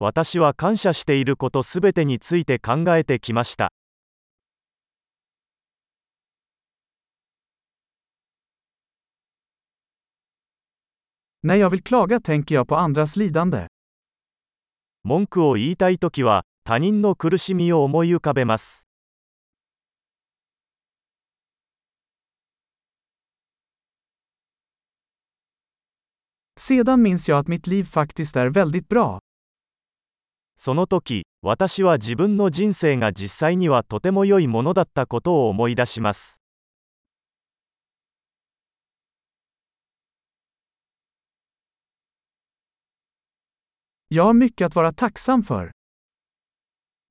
私は感謝していることすべてについて考えてきました。文句を言いたい時は他人の苦しみを思い浮かべます。Sedan minns jag admit leave. はその時、私は自分の人生が実際にはとても良いものだったことを思い出します。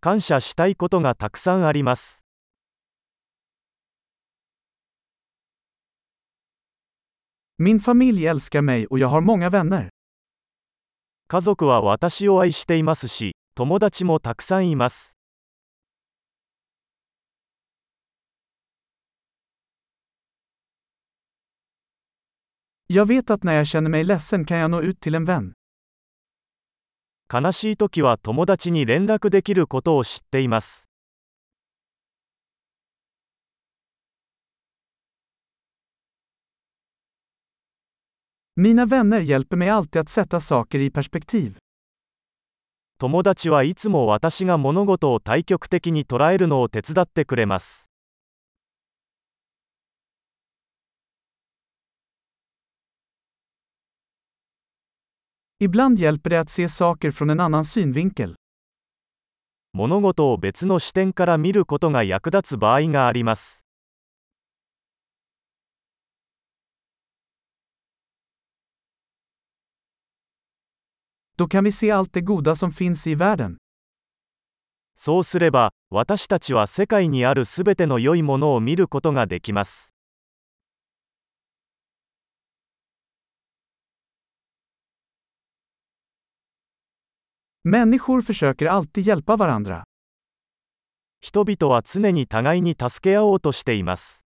感謝したいことがたくさんあります。家族は私を愛していますし、友達もたくさんいます。悲しいときは友達に連絡できることを知っています。Mina vänner 友達はいつも私が物事を対極的に捉えるのを手伝ってくれます。物事を別の視点から見ることが役立つ場合があります。そうすれば私たちは世界にあるすべての良いものを見ることができます。人々は常に互いに助け合おうとしています。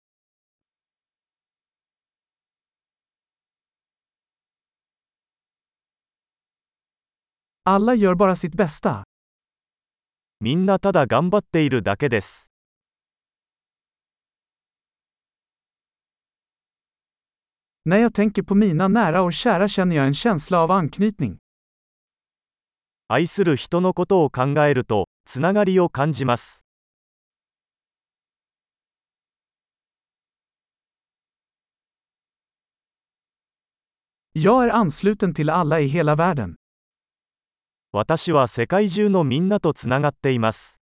Alla gör bara sitt bästa. みんなただ頑張っているだけです。 När jag tänker på mina nära och kära känner jag en känsla av anknytning. 愛する人のことを考えると、つながりを感じます。 Jag är ansluten till alla i hela världen. 私は世界中のみんなとつながっています。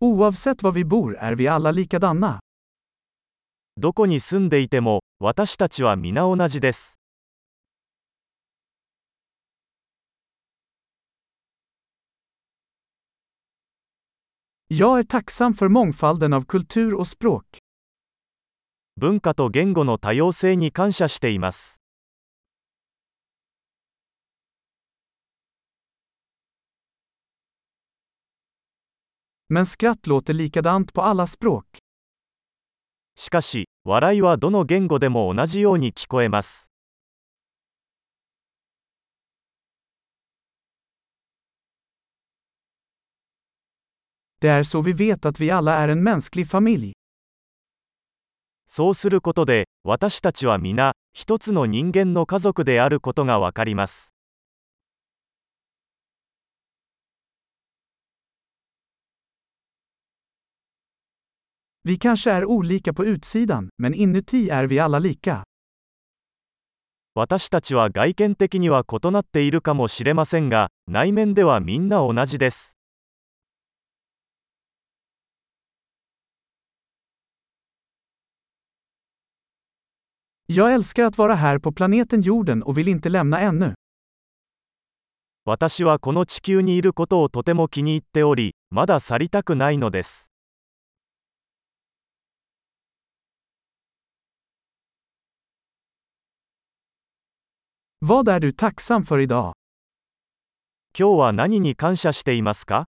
どこに住んでいても、私たちは皆同じです。Jag är tacksam för mångfalden av kultur och språk. 文化と言語の多様性に感謝しています。しかし、笑いはどの言語でも同じように聞こえます。Det är så vi vet att vi. そうすることで、私たちは皆、一つの人間の家族であることがわかります。Vi kanske är olika på utsidan, men inuti är vi alla lika. 私たちは外見的には異なっているかもしれませんが、内面ではみんな同じです。Jag älskar att vara här på planeten jorden och vill inte lämna ännu. 私はこの地球にいることをとても気に入っており、まだ去りたくないのです。Vad är du tacksam för idag? 今日は何に感謝していますか